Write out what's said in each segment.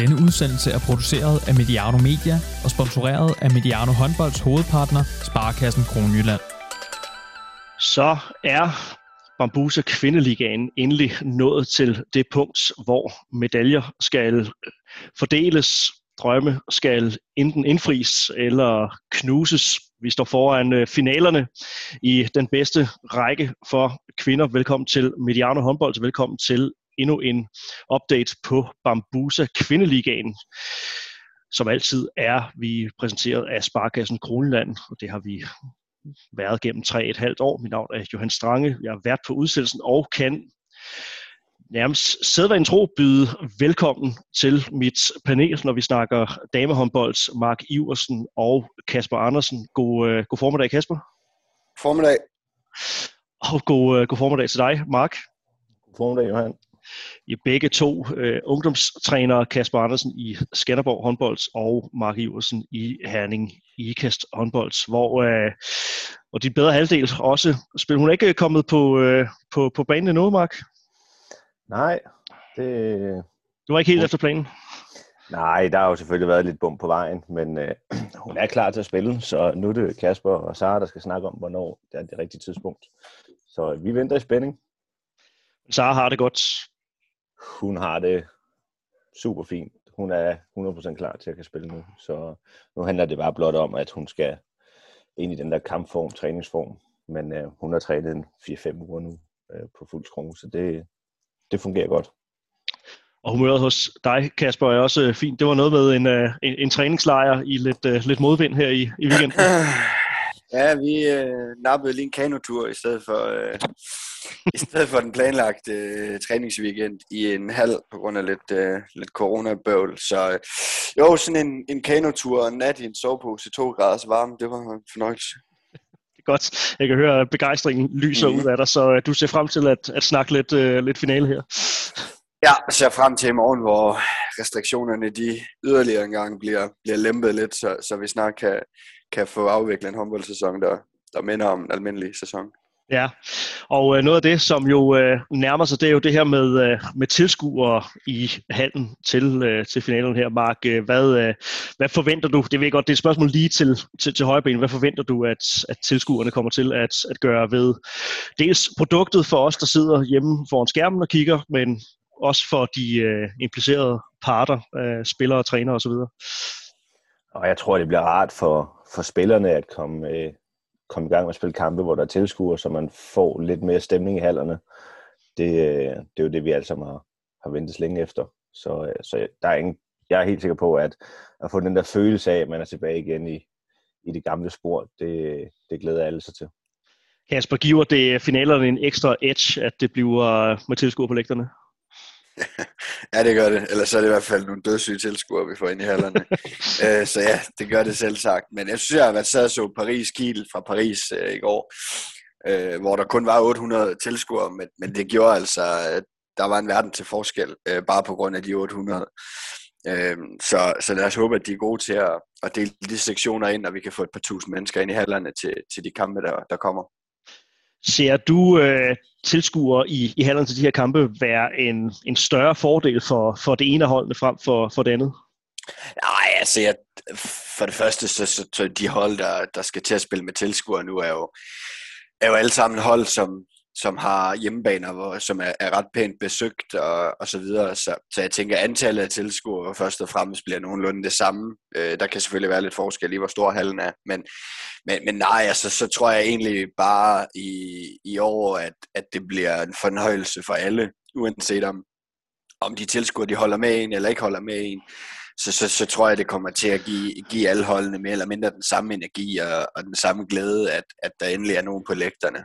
Denne udsendelse er produceret af Mediano Media og sponsoreret af Mediano Håndbolds hovedpartner, Sparkassen Kronjylland. Så er Bambusa Kvindeligaen endelig nået til det punkt, hvor medaljer skal øh, fordeles, drømme skal enten indfries eller knuses. Vi står foran øh, finalerne i den bedste række for kvinder. Velkommen til Mediano Håndbold, velkommen til endnu en update på Bambusa Kvindeligaen. Som altid er vi præsenteret af Sparkassen Kroneland, og det har vi været gennem 3,5 år. Mit navn er Johan Strange. Jeg er vært på udsendelsen og kan nærmest sædvanen tro byde velkommen til mit panel, når vi snakker damehåndbold. Mark Iversen og Kasper Andersen. God, uh, god formiddag, Kasper. Formiddag. Og god, uh, god formiddag til dig, Mark. God formiddag, Johan. I begge to uh, ungdomstrænere, Kasper Andersen i Skanderborg håndbold og Mark Iversen i Herning IKAST håndbold, hvor, uh, hvor de bedre halvdel også spiller. Hun er ikke kommet på, uh, på, på banen endnu, Mark? Nej, det... Du var ikke helt efter planen? Nej, der har jo selvfølgelig været lidt bum på vejen, men øh, hun er klar til at spille, så nu er det Kasper og Sara, der skal snakke om, hvornår det er det rigtige tidspunkt. Så vi venter i spænding. Sara har det godt. Hun har det super fint. Hun er 100% klar til at kan spille nu, så nu handler det bare blot om, at hun skal ind i den der kampform, træningsform. Men øh, hun har trænet en 4-5 uger nu øh, på fuld skrue, så det, det fungerer godt. Og humøret hos dig, Kasper, er også fint. Det var noget med en, en, en træningslejr i lidt, uh, lidt modvind her i, i weekenden. Ja, vi øh, nappede lige en kanotur i stedet for, øh, i stedet for den planlagte øh, træningsweekend i en halv på grund af lidt, øh, lidt coronabøvl. Så øh, jo, sådan en, en kanotur og en nat i en sovepose i to graders varme, det var en fornøjelse. Godt. Jeg kan høre, at begejstringen lyser mm. ud af dig, så uh, du ser frem til at, at snakke lidt, uh, lidt finale her. Ja, jeg ser frem til i morgen, hvor restriktionerne de yderligere engang bliver, bliver lempet lidt, så, så vi snart kan, kan få afviklet en håndboldsæson, der, der minder om en almindelig sæson. Ja, og øh, noget af det, som jo øh, nærmer sig, det er jo det her med, øh, med tilskuere i hallen til, øh, til finalen her. Mark, øh, hvad, øh, hvad forventer du? Det ved jeg godt, det er et spørgsmål lige til, til, til højben. Hvad forventer du, at, at tilskuerne kommer til at, at gøre ved dels produktet for os, der sidder hjemme foran skærmen og kigger, men også for de øh, implicerede parter, øh, spillere, trænere osv.? Og jeg tror, det bliver rart for, for spillerne at komme, øh, komme i gang med at spille kampe, hvor der er tilskuere, så man får lidt mere stemning i hallerne. Det, øh, det er jo det, vi alle sammen har, har ventet længe efter. Så, øh, så der er ingen, jeg er helt sikker på, at at få den der følelse af, at man er tilbage igen i, i det gamle spor, det, det glæder alle sig til. Kasper, giver det finalerne en ekstra edge, at det bliver øh, med tilskuere på lægterne? ja, det gør det. Ellers er det i hvert fald nogle dødssyge tilskuere, vi får ind i hallerne. øh, så ja, det gør det selv sagt. Men jeg synes, jeg har været sad så Paris-Kiel fra Paris øh, i går, øh, hvor der kun var 800 tilskuere, men, men det gjorde altså, at der var en verden til forskel, øh, bare på grund af de 800. Øh, så, så lad os håbe, at de er gode til at, at dele de sektioner ind, og vi kan få et par tusind mennesker ind i hallerne til, til de kampe, der, der kommer. Ser du øh, tilskuere i, i hallerne til de her kampe være en, en større fordel for, for det ene af holdene frem for, for det andet? Nej, altså jeg, for det første, så, så, så de hold, der, der skal til at spille med tilskuere nu, er jo, er jo alle sammen hold, som, som har hjemmebaner, hvor, som er, er ret pænt besøgt og, og så videre. Så, så jeg tænker, at antallet af tilskuere først og fremmest bliver nogenlunde det samme. Øh, der kan selvfølgelig være lidt forskel i, hvor stor hallen er. Men, men, men nej, altså, så tror jeg egentlig bare i, i år, at, at det bliver en fornøjelse for alle, uanset om, om de tilskuere de holder med en eller ikke holder med en. Så, så, så tror jeg, det kommer til at give, give alle holdene mere eller mindre den samme energi og, og den samme glæde, at, at der endelig er nogen på lægterne.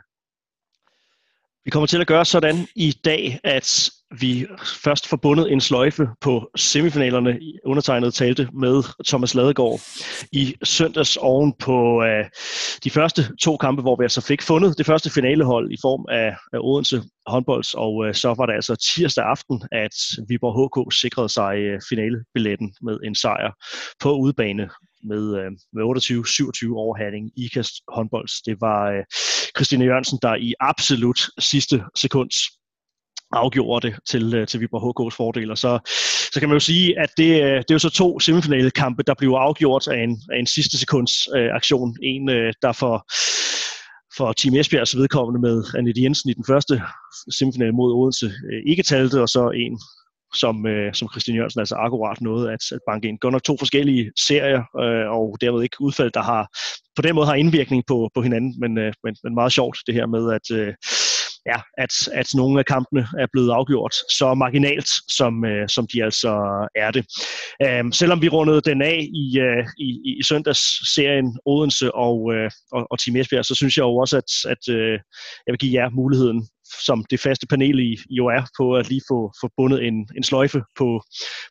Vi kommer til at gøre sådan i dag, at vi først forbundet en sløjfe på semifinalerne. Undertegnet talte med Thomas Ladegaard i søndags oven på uh, de første to kampe, hvor vi altså fik fundet det første finalehold i form af, af Odense håndbolds, og uh, så var det altså tirsdag aften, at Viborg HK sikrede sig uh, finalebilletten med en sejr på udebane med, øh, med 28-27 overhaling i kast håndbolds. Det var øh, Christine Jørgensen, der i absolut sidste sekund afgjorde det til, øh, til Viborg HK's fordel. Og så, så kan man jo sige, at det, øh, det er jo så to semifinalekampe, der blev afgjort af en, af en sidste sekunds øh, aktion. En, øh, der for, for Team Esbjergs vedkommende med Annette Jensen i den første semifinale mod Odense øh, ikke talte, og så en som, øh, som Christian Jørgensen altså akkurat nåede at, at banke ind. Godt nok to forskellige serier, øh, og dermed ikke udfald, der har på den måde har indvirkning på, på hinanden, men, øh, men, men meget sjovt det her med, at, øh, ja, at, at nogle af kampene er blevet afgjort så marginalt, som, øh, som de altså er det. Um, selvom vi rundede den af i, uh, i, i søndagsserien Odense og, øh, og, og Team Esbjerg, så synes jeg jo også, at, at øh, jeg vil give jer muligheden som det faste panel i, jo er på at lige få, få bundet en, en sløjfe på,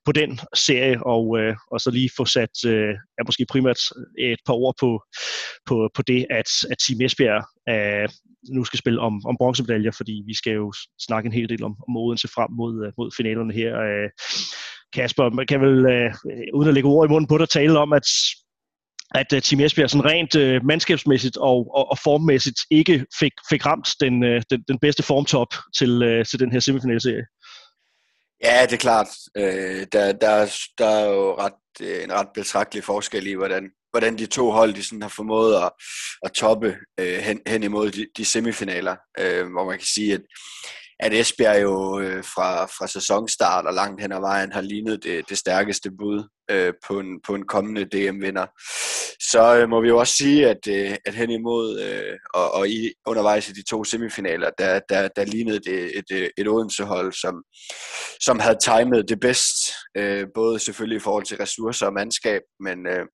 på den serie, og, øh, og så lige få sat øh, ja, måske primært øh, et par ord på, på, på det, at, at Team Esbjerg øh, nu skal spille om, om bronzemedaljer, fordi vi skal jo snakke en hel del om, om Odense frem mod, øh, mod finalerne her. Øh, Kasper, man kan vel, øh, uden at lægge ord i munden på dig, tale om, at at uh, Team Esbjerg sådan rent uh, mandskabsmæssigt og, og, og formmæssigt ikke fik, fik ramt den, uh, den, den bedste formtop til, uh, til den her semifinalserie. Ja, det er klart. Øh, der, der, der er jo ret, en ret betragtelig forskel i, hvordan, hvordan de to hold de sådan har formået at, at toppe øh, hen, hen imod de, de semifinaler, øh, hvor man kan sige, at at Esbjerg jo øh, fra, fra sæsonstart og langt hen ad vejen har lignet det, det stærkeste bud øh, på, en, på en kommende DM-vinder. Så øh, må vi jo også sige, at, øh, at hen imod øh, og, og i, undervejs i de to semifinaler, der, der, der lignede det et, et, et Odense-hold, som, som havde timet det bedst, øh, både selvfølgelig i forhold til ressourcer og mandskab, men, øh,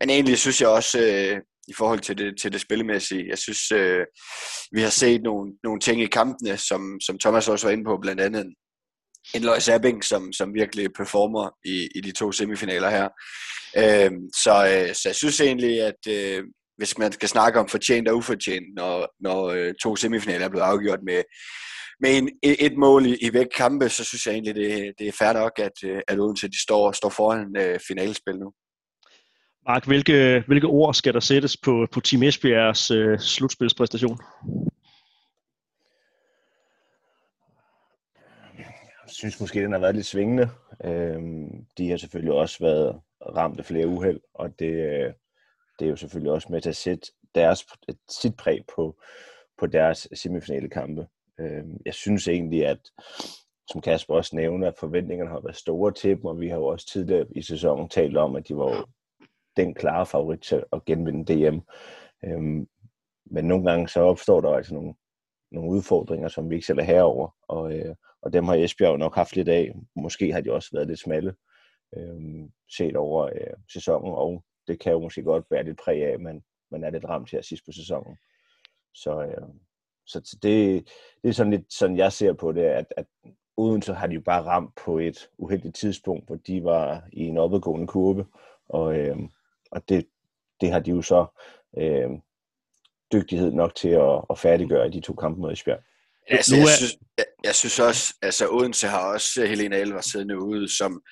men egentlig synes jeg også, øh, i forhold til det, til det spillemæssige. Jeg synes, øh, vi har set nogle, nogle ting i kampene, som, som Thomas også var inde på, blandt andet en Lois Abing, som, som virkelig performer i, i de to semifinaler her. Øh, så, øh, så jeg synes egentlig, at øh, hvis man skal snakke om fortjent og ufortjent, når, når øh, to semifinaler er blevet afgjort med, med en, et mål i, i væk kampe, så synes jeg egentlig, det, det er fair nok, at, øh, at Odense de står, står foran øh, finalespil nu. Mark, hvilke, hvilke ord skal der sættes på, på Team Esbjergs øh, slutspilspræstation? Jeg synes måske, den har været lidt svingende. Øhm, de har selvfølgelig også været ramt af flere uheld, og det, øh, det er jo selvfølgelig også med til at sætte deres, sit præg på, på deres semifinale kampe. Øhm, jeg synes egentlig, at som Kasper også nævner, at forventningerne har været store til dem, og vi har jo også tidligere i sæsonen talt om, at de var den klare favorit til at genvinde DM. Øhm, men nogle gange så opstår der altså nogle, nogle udfordringer, som vi ikke selv er herover, og, øh, og dem har Esbjerg nok haft lidt af. Måske har de også været lidt smalle øhm, set over øh, sæsonen, og det kan jo måske godt være lidt præg af, at man, man er lidt ramt her sidst på sæsonen. Så, øh, så det, det er sådan lidt sådan, jeg ser på det, at, at uden så har de jo bare ramt på et uheldigt tidspunkt, hvor de var i en opadgående kurve, og, øh, og det, det har de jo så øh, dygtighed nok til at, at færdiggøre i de to kampe mod Esbjerg. Altså, jeg, synes, jeg, jeg synes også, altså Odense har også Helena Elver siddende ude, som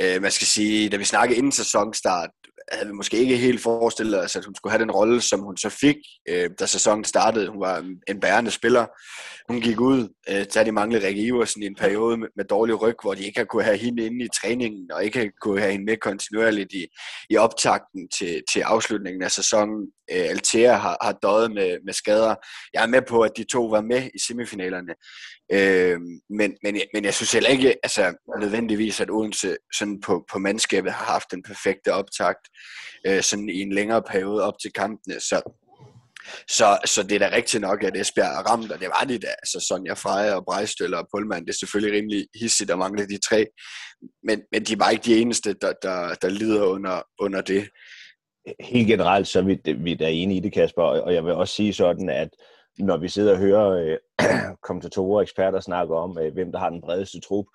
øh, man skal sige, da vi snakkede inden sæsonstart, havde vi måske ikke helt forestillet os, at hun skulle have den rolle, som hun så fik, øh, da sæsonen startede. Hun var en bærende spiller. Hun gik ud, øh, da de manglede Rikke Iversen i en periode med, med dårlig ryg, hvor de ikke har kunne have hende inde i træningen, og ikke har kunne have hende med kontinuerligt i, i optakten til, til afslutningen af sæsonen. Øh, Altea har, har døjet med, med skader. Jeg er med på, at de to var med i semifinalerne. Øh, men, men, men jeg synes heller ikke altså, nødvendigvis, at Odense sådan på, på mandskabet har haft den perfekte optakt øh, sådan i en længere periode op til kampene. Så, så, så det er da rigtigt nok, at Esbjerg er ramt, og det var de da. Altså Sonja Freja og Brejstøller og Pullman, det er selvfølgelig rimelig hissigt at mangle de tre. Men, men de var ikke de eneste, der, der, der lider under, under det. Helt generelt, så er vi, vi er enige i det, Kasper, og jeg vil også sige sådan, at når vi sidder og hører øh, kommentatorer og eksperter snakke om, øh, hvem der har den bredeste trup,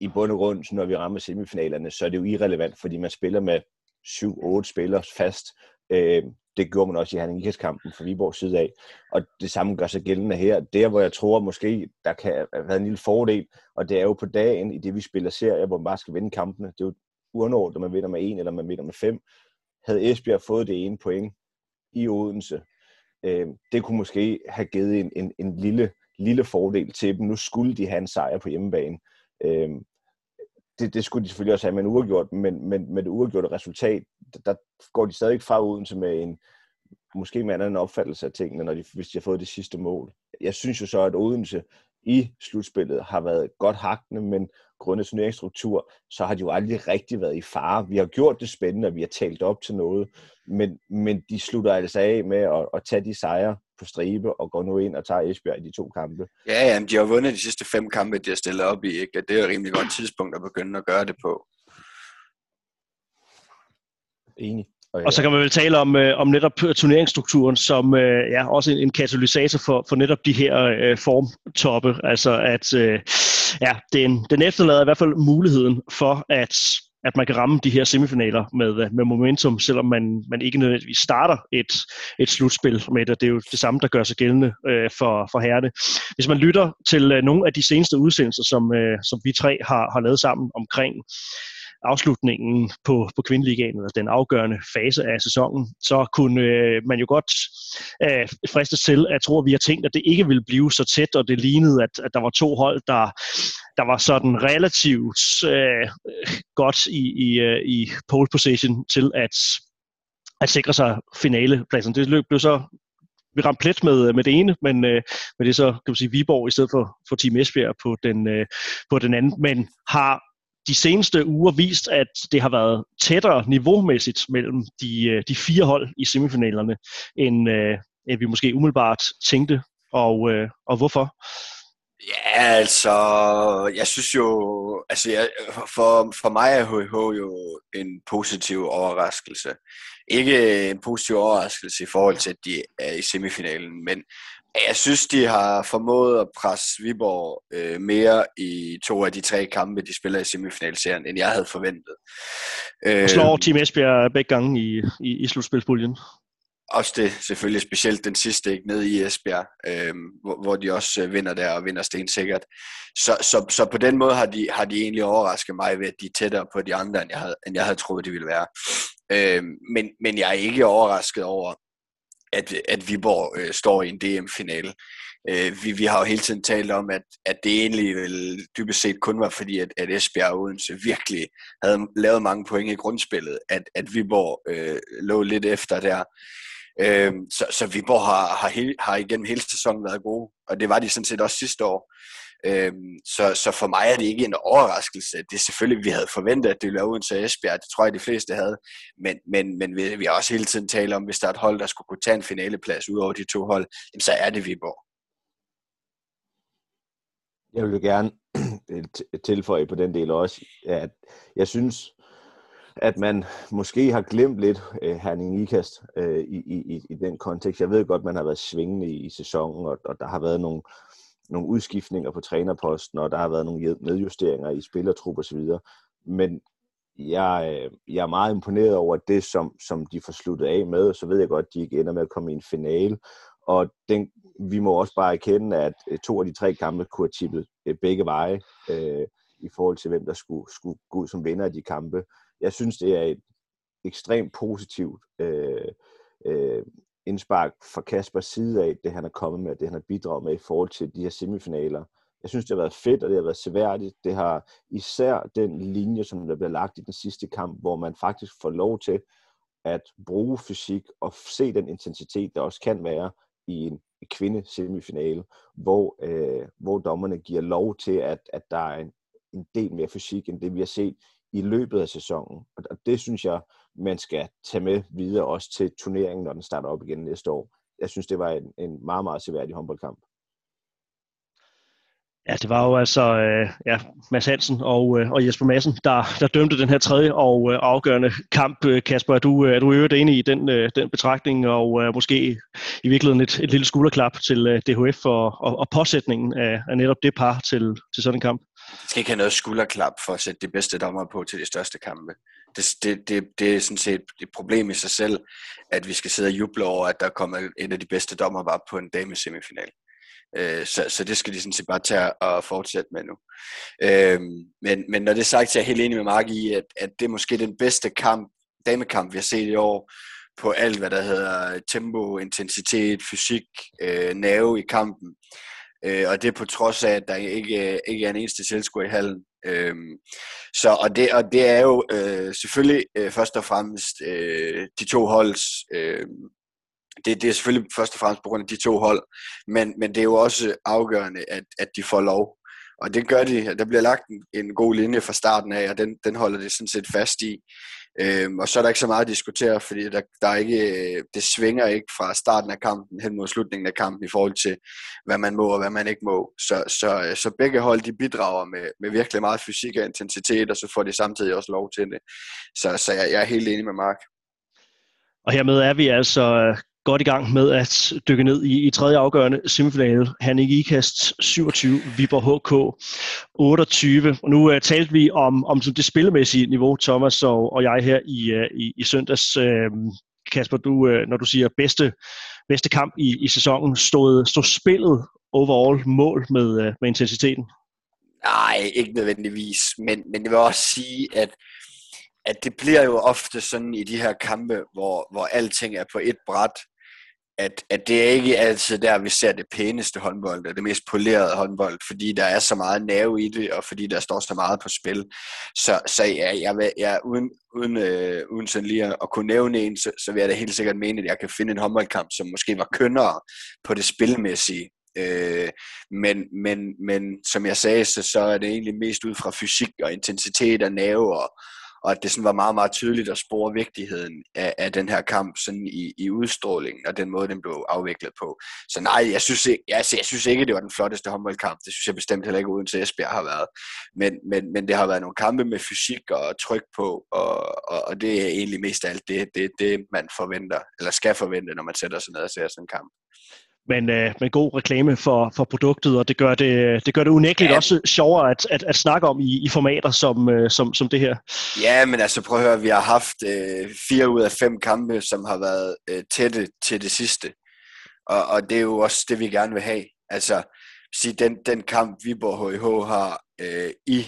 i bund og grund, når vi rammer semifinalerne, så er det jo irrelevant, fordi man spiller med 7-8 spillere fast. Øh, det gjorde man også i Herning kampen fra Viborgs side af. Og det samme gør sig gældende her. Der, hvor jeg tror måske, der kan have en lille fordel, og det er jo på dagen, i det vi spiller serier, hvor man bare skal vinde kampene. Det er jo uanordnet, om man vinder med en eller man vinder med fem. Havde Esbjerg fået det ene point i Odense, øh, det kunne måske have givet en, en, en lille lille fordel til dem. Nu skulle de have en sejr på hjemmebane. Øh, det, det skulle de selvfølgelig også have med en uafgjort, men, men med det uafgjorte resultat, der går de stadig fra Odense med en, måske med en anden opfattelse af tingene, når de, hvis de har fået det sidste mål. Jeg synes jo så, at Odense i slutspillet har været godt hakkende, men grundet turneringsstruktur, så har de jo aldrig rigtig været i fare. Vi har gjort det spændende, og vi har talt op til noget, men, men de slutter altså af med at, at tage de sejre på stribe og går nu ind og tager Esbjerg i de to kampe. Ja, ja, de har vundet de sidste fem kampe, de har stillet op i. Ikke? Det er et rimelig godt tidspunkt at begynde at gøre det på. Enig. Og, så kan man vel tale om, øh, om netop turneringsstrukturen som øh, ja, også en, en katalysator for, for netop de her øh, formtoppe. Altså at øh, ja, den, den efterlader i hvert fald muligheden for, at at man kan ramme de her semifinaler med, øh, med momentum, selvom man, man ikke nødvendigvis starter et, et slutspil med det. Det er jo det samme, der gør sig gældende øh, for, for herrene. Hvis man lytter til øh, nogle af de seneste udsendelser, som, øh, som vi tre har, har lavet sammen omkring afslutningen på, på kvindeligaen, eller den afgørende fase af sæsonen, så kunne øh, man jo godt øh, fristes til at tro, at vi har tænkt, at det ikke ville blive så tæt, og det lignede, at, at der var to hold, der, der var sådan relativt øh, godt i, i, øh, i pole position til at, at sikre sig finalepladsen. Det løb blev så vi ramte plet med, med det ene, men, øh, men det er så kan man sige, Viborg i stedet for, for Team Esbjerg på den, øh, på den anden, men har de seneste uger vist, at det har været tættere niveaumæssigt mellem de, øh, de fire hold i semifinalerne, end, øh, end vi måske umiddelbart tænkte. Og, øh, og hvorfor? Ja, altså, jeg synes jo, altså jeg, for, for mig er HH jo en positiv overraskelse. Ikke en positiv overraskelse i forhold til, at de er i semifinalen, men jeg synes, de har formået at presse Viborg øh, mere i to af de tre kampe, de spiller i semifinalserien, end jeg havde forventet. Og slår øh, Team Esbjerg begge gange i, i, i slutspilspuljen. Også det, selvfølgelig specielt den sidste, ikke, nede i Esbjerg, øh, hvor, hvor de også øh, vinder der og vinder stensikkert. Så, så, så på den måde har de, har de egentlig overrasket mig ved, at de er tættere på de andre, end jeg havde, end jeg havde troet, de ville være. Øh, men, men jeg er ikke overrasket over, at, at Viborg øh, står i en DM-finale. Øh, vi, vi har jo hele tiden talt om, at, at det egentlig vel dybest set kun var fordi, at, at Esbjerg og Odense virkelig havde lavet mange point i grundspillet, at, at Viborg øh, lå lidt efter der. Øh, så, så Viborg har, har, he, har igennem hele sæsonen været gode, og det var de sådan set også sidste år. Øhm, så, så for mig er det ikke en overraskelse. Det er selvfølgelig, vi havde forventet, at det ville være uden til Esbjerg. Det tror jeg, de fleste havde. Men, men, men vi, vi har også hele tiden talt om, hvis der er et hold, der skulle kunne tage en finaleplads ud over de to hold, så er det Viborg. Jeg vil gerne tilføje på den del også, at jeg synes, at man måske har glemt lidt uh, Herning Ikast øh, i, i, i den kontekst. Jeg ved godt, man har været svingende i, i sæsonen, og, og der har været nogle, nogle udskiftninger på trænerposten, og der har været nogle nedjusteringer i spillertrup osv. Men jeg, øh, jeg er meget imponeret over det, som, som de får sluttet af med, så ved jeg godt, at de ikke ender med at komme i en finale. Og den, vi må også bare erkende, at øh, to af de tre kampe kunne have tippet øh, begge veje øh, i forhold til, hvem der skulle, skulle gå ud som vinder af de kampe. Jeg synes, det er et ekstremt positivt øh, øh, indspark fra Kaspers side af, det han er kommet med, det han har bidraget med i forhold til de her semifinaler. Jeg synes, det har været fedt, og det har været seværdigt. Det har især den linje, som der bliver lagt i den sidste kamp, hvor man faktisk får lov til at bruge fysik og se den intensitet, der også kan være i en kvindesemifinale, hvor, øh, hvor dommerne giver lov til, at, at der er en, en del mere fysik, end det vi har set i løbet af sæsonen. Og det synes jeg, man skal tage med videre også til turneringen, når den starter op igen næste år. Jeg synes, det var en, en meget, meget seværdig håndboldkamp. Ja, det var jo altså øh, ja, Mads Hansen og, øh, og Jesper Madsen, der, der dømte den her tredje og øh, afgørende kamp. Øh, Kasper, er du, øh, er du øvrigt enig i den, øh, den betragtning, og øh, måske i virkeligheden et, et lille skulderklap til øh, DHF og, og, og påsætningen af, af netop det par til, til sådan en kamp? Det skal ikke have noget skulderklap for at sætte de bedste dommer på til de største kampe. Det, det, det, det er sådan set et problem i sig selv, at vi skal sidde og juble over, at der kommer en af de bedste dommer bare på en dame semifinal. Øh, så, så det skal de sådan set bare tage og fortsætte med nu. Øh, men, men når det er sagt, så er jeg helt enig med Mark i, at, at det er måske den bedste kamp, damekamp, vi har set i år, på alt, hvad der hedder tempo, intensitet, fysik, øh, nerve i kampen. øh, og det er på trods af, at der ikke, ikke er en eneste tilskuer i hallen. Øhm, så, og, det, og det er jo øh, selvfølgelig øh, først og fremmest øh, de to holds øh, det, det er selvfølgelig først og fremmest på grund af de to hold, men, men det er jo også afgørende, at, at de får lov. Og det gør de. Der bliver lagt en, en god linje fra starten af, og den, den holder det sådan set fast i. Øhm, og så er der ikke så meget at diskutere, fordi der, der er ikke, øh, det svinger ikke fra starten af kampen hen mod slutningen af kampen i forhold til, hvad man må og hvad man ikke må. Så, så, øh, så begge hold de bidrager med, med virkelig meget fysik og intensitet, og så får de samtidig også lov til det. Så, så jeg, jeg er helt enig med Mark. Og hermed er vi altså øh, godt i gang med at dykke ned i, i tredje afgørende semifinale. Hannik Ikast 27, Viborg HK 28. Og nu uh, talte vi om, om som det spillemæssige niveau, Thomas og, og jeg her i, uh, i, i søndags. Uh, Kasper, du, uh, når du siger bedste, bedste kamp i, i sæsonen, stod, stod spillet overall mål med, uh, med intensiteten? Nej, ikke nødvendigvis. Men, men det vil også sige, at at det bliver jo ofte sådan i de her kampe, hvor, hvor alting er på et bræt, at, at det er ikke altid der, vi ser det pæneste håndbold, og det mest polerede håndbold, fordi der er så meget nerve i det, og fordi der står så meget på spil. Så, så ja, jeg, jeg, jeg, uden, uden, øh, uden sådan lige at, at kunne nævne en, så, så vil jeg da helt sikkert mene, at jeg kan finde en håndboldkamp, som måske var kønnere på det spilmæssige. Øh, men, men, men som jeg sagde, så, så er det egentlig mest ud fra fysik og intensitet og nerve og, og at det sådan var meget, meget tydeligt at spore vigtigheden af, af den her kamp sådan i, i udstrålingen, og den måde, den blev afviklet på. Så nej, jeg synes, ikke, jeg, jeg synes ikke, det var den flotteste håndboldkamp. Det synes jeg bestemt heller ikke, uden til Esbjerg har været. Men, men, men det har været nogle kampe med fysik og tryk på, og, og, og det er egentlig mest alt det, det, det, man forventer, eller skal forvente, når man sætter sig ned og ser sådan en kamp men, øh, med god reklame for, for produktet, og det gør det, det, gør det unægteligt ja. også sjovere at, at, at snakke om i, i formater som, øh, som, som det her. Ja, men altså prøv at høre, vi har haft øh, fire ud af fem kampe, som har været øh, tætte til det sidste, og, og det er jo også det, vi gerne vil have. Altså, sige, den, den kamp, Viborg HH har øh, i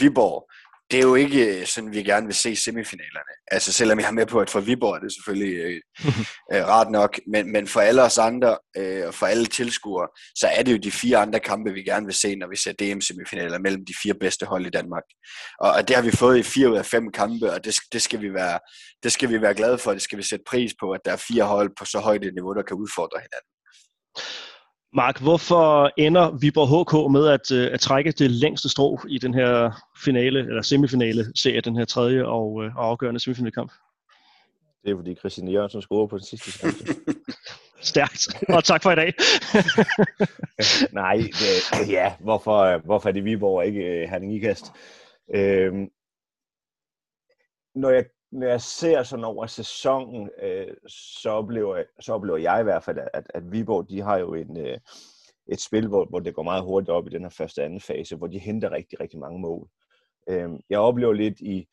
Viborg, det er jo ikke sådan, vi gerne vil se semifinalerne. Altså selvom jeg har med på, at for Viborg er det selvfølgelig øh, øh, rart nok, men, men for alle os andre, øh, og for alle tilskuere, så er det jo de fire andre kampe, vi gerne vil se, når vi ser DM-semifinaler mellem de fire bedste hold i Danmark. Og, og det har vi fået i fire ud af fem kampe, og det, det, skal vi være, det skal vi være glade for, det skal vi sætte pris på, at der er fire hold på så højt et niveau, der kan udfordre hinanden. Mark, hvorfor ender Viborg HK med at, øh, at trække det længste strå i den her finale, eller semifinale serie, den her tredje og, øh, og afgørende semifinalkamp? Det er fordi Christian Jørgensen scorer på den sidste kamp. Stærkt, og tak for i dag. Nej, det, ja, hvorfor, hvorfor er det Viborg ikke uh, Herning Ikast? Øhm, når jeg når jeg ser sådan over sæsonen, øh, så, oplever, så oplever jeg i hvert fald, at, at Viborg, de har jo en, øh, et spil, hvor, hvor det går meget hurtigt op i den her første og anden fase, hvor de henter rigtig, rigtig mange mål. Øh, jeg oplever lidt i,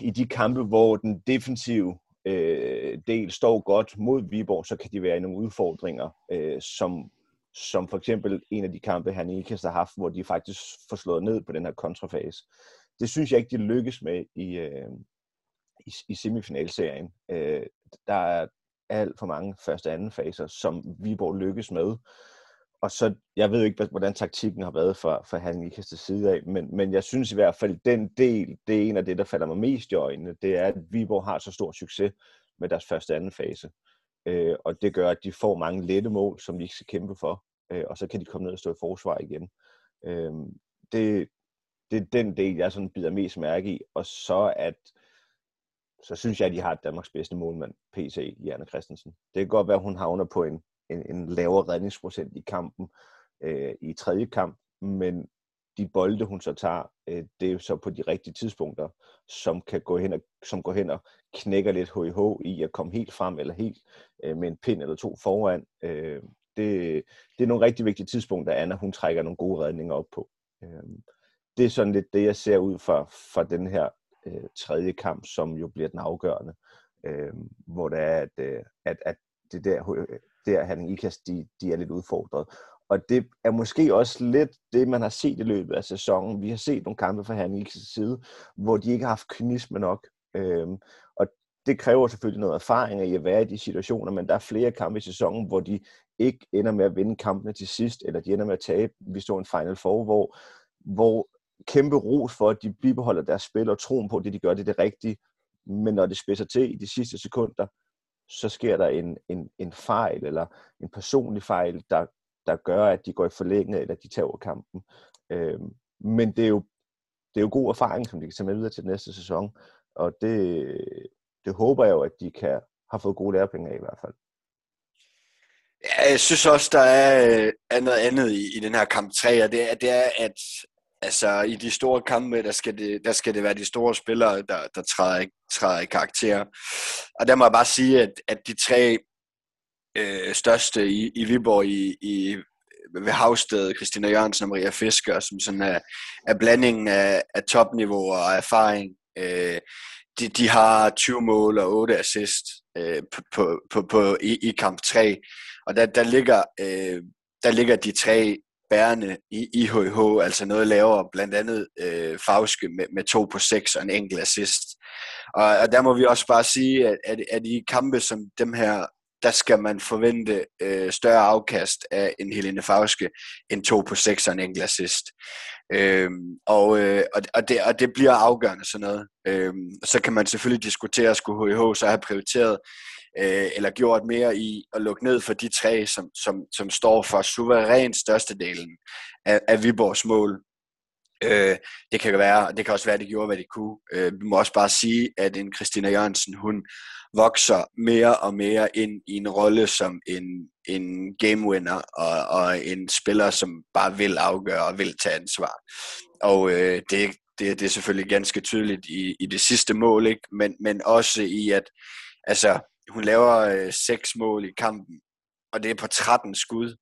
i de kampe, hvor den defensive øh, del står godt mod Viborg, så kan de være i nogle udfordringer, øh, som, som for eksempel en af de kampe, han ikke har haft, hvor de faktisk får slået ned på den her kontrafase. Det synes jeg ikke, de lykkes med i, øh, i, i semifinalserien. Øh, der er alt for mange første og anden faser, som Viborg lykkes med. Og så, jeg ved ikke, hvordan taktikken har været for, for han Nikas side af, men, men jeg synes i hvert fald, den del, det er en af det, der falder mig mest i øjnene, det er, at Viborg har så stor succes med deres første og anden fase. Øh, og det gør, at de får mange lette mål, som de ikke skal kæmpe for, øh, og så kan de komme ned og stå i forsvar igen. Øh, det, det er den del, jeg sådan bider mest mærke i, og så at så synes jeg, at de har Danmarks bedste målmand, PC, Janne Christensen. Det kan godt være, at hun havner på en, en, en lavere redningsprocent i kampen, øh, i tredje kamp, men de bolde, hun så tager, øh, det er så på de rigtige tidspunkter, som kan gå hen og, som går hen og knækker lidt HIH i at komme helt frem, eller helt øh, med en pind eller to foran. Øh, det, det er nogle rigtig vigtige tidspunkter, Anna hun trækker nogle gode redninger op på. Øh, det er sådan lidt det, jeg ser ud fra, fra den her øh, tredje kamp, som jo bliver den afgørende, øh, hvor det er, at, øh, at, at det der, øh, der han Ikast, de, de er lidt udfordret. Og det er måske også lidt det, man har set i løbet af sæsonen. Vi har set nogle kampe fra Herning Ikast side, hvor de ikke har haft kynisme nok. Øhm, og det kræver selvfølgelig noget erfaring i at være i de situationer, men der er flere kampe i sæsonen, hvor de ikke ender med at vinde kampene til sidst, eller de ender med at tabe. Vi står en Final Four, hvor, hvor kæmpe ros for, at de bibeholder deres spil og troen på, at det de gør, det er det rigtige. Men når det spidser til i de sidste sekunder, så sker der en, en, en fejl, eller en personlig fejl, der, der gør, at de går i forlænget, eller de tager over kampen. Øhm, men det er, jo, det er jo god erfaring, som de kan tage med videre til næste sæson, og det, det håber jeg jo, at de kan have fået gode lærepenge af i hvert fald. Ja, jeg synes også, der er, øh, er noget andet i, i den her kamp 3, og det er, det er, at altså, i de store kampe, der skal det, der skal det være de store spillere, der, der træder, træder i karakter. Og der må jeg bare sige, at, at de tre øh, største i, i Viborg i, i, ved Havsted, Christina Jørgensen og Maria Fisker, som sådan er, er blandingen af, af topniveau og erfaring. Øh, de, de har 20 mål og 8 assist øh, på, på, på, på, i, i kamp 3. Og der, der, ligger, øh, der ligger de tre bærende i IHH, altså noget lavere, blandt andet øh, Fauske med, med to på seks og en enkelt assist. Og, og der må vi også bare sige, at, at, at i kampe som dem her, der skal man forvente øh, større afkast af en Helene Fauske end to på seks og en enkelt assist. Øhm, og, øh, og, og, det, og det bliver afgørende sådan noget. Øhm, så kan man selvfølgelig diskutere, skulle HIH så have prioriteret øh, eller gjort mere i at lukke ned for de tre, som, som, som står for suverænt størstedelen af, af Viborgs mål. Øh, det kan være, det kan også være, at de gjorde, hvad de kunne. Øh, vi må også bare sige, at en Christina Jørgensen, hun vokser mere og mere ind i en rolle som en, en game winner og, og en spiller, som bare vil afgøre og vil tage ansvar. Og øh, det, det, det er selvfølgelig ganske tydeligt i, i det sidste mål, ikke? Men, men også i, at altså, hun laver øh, seks mål i kampen, og det er på 13 skud.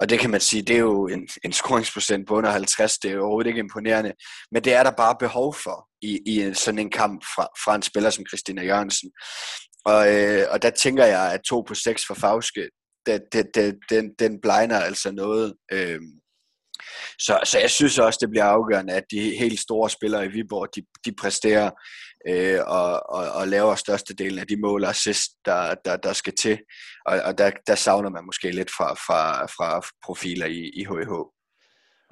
Og det kan man sige, det er jo en, en scoringsprocent på under 50, det er jo overhovedet ikke imponerende. Men det er der bare behov for i, i sådan en kamp fra, fra en spiller som Christina Jørgensen. Og, øh, og der tænker jeg, at 2 på 6 for Fauske, det, det, det, den, den blegner altså noget. Øh, så, så jeg synes også, det bliver afgørende, at de helt store spillere i Viborg, de, de præsterer øh, og, og, og laver størstedelen af de mål og assist, der, der, der skal til. Og, og der, der savner man måske lidt fra, fra, fra profiler i, i HH.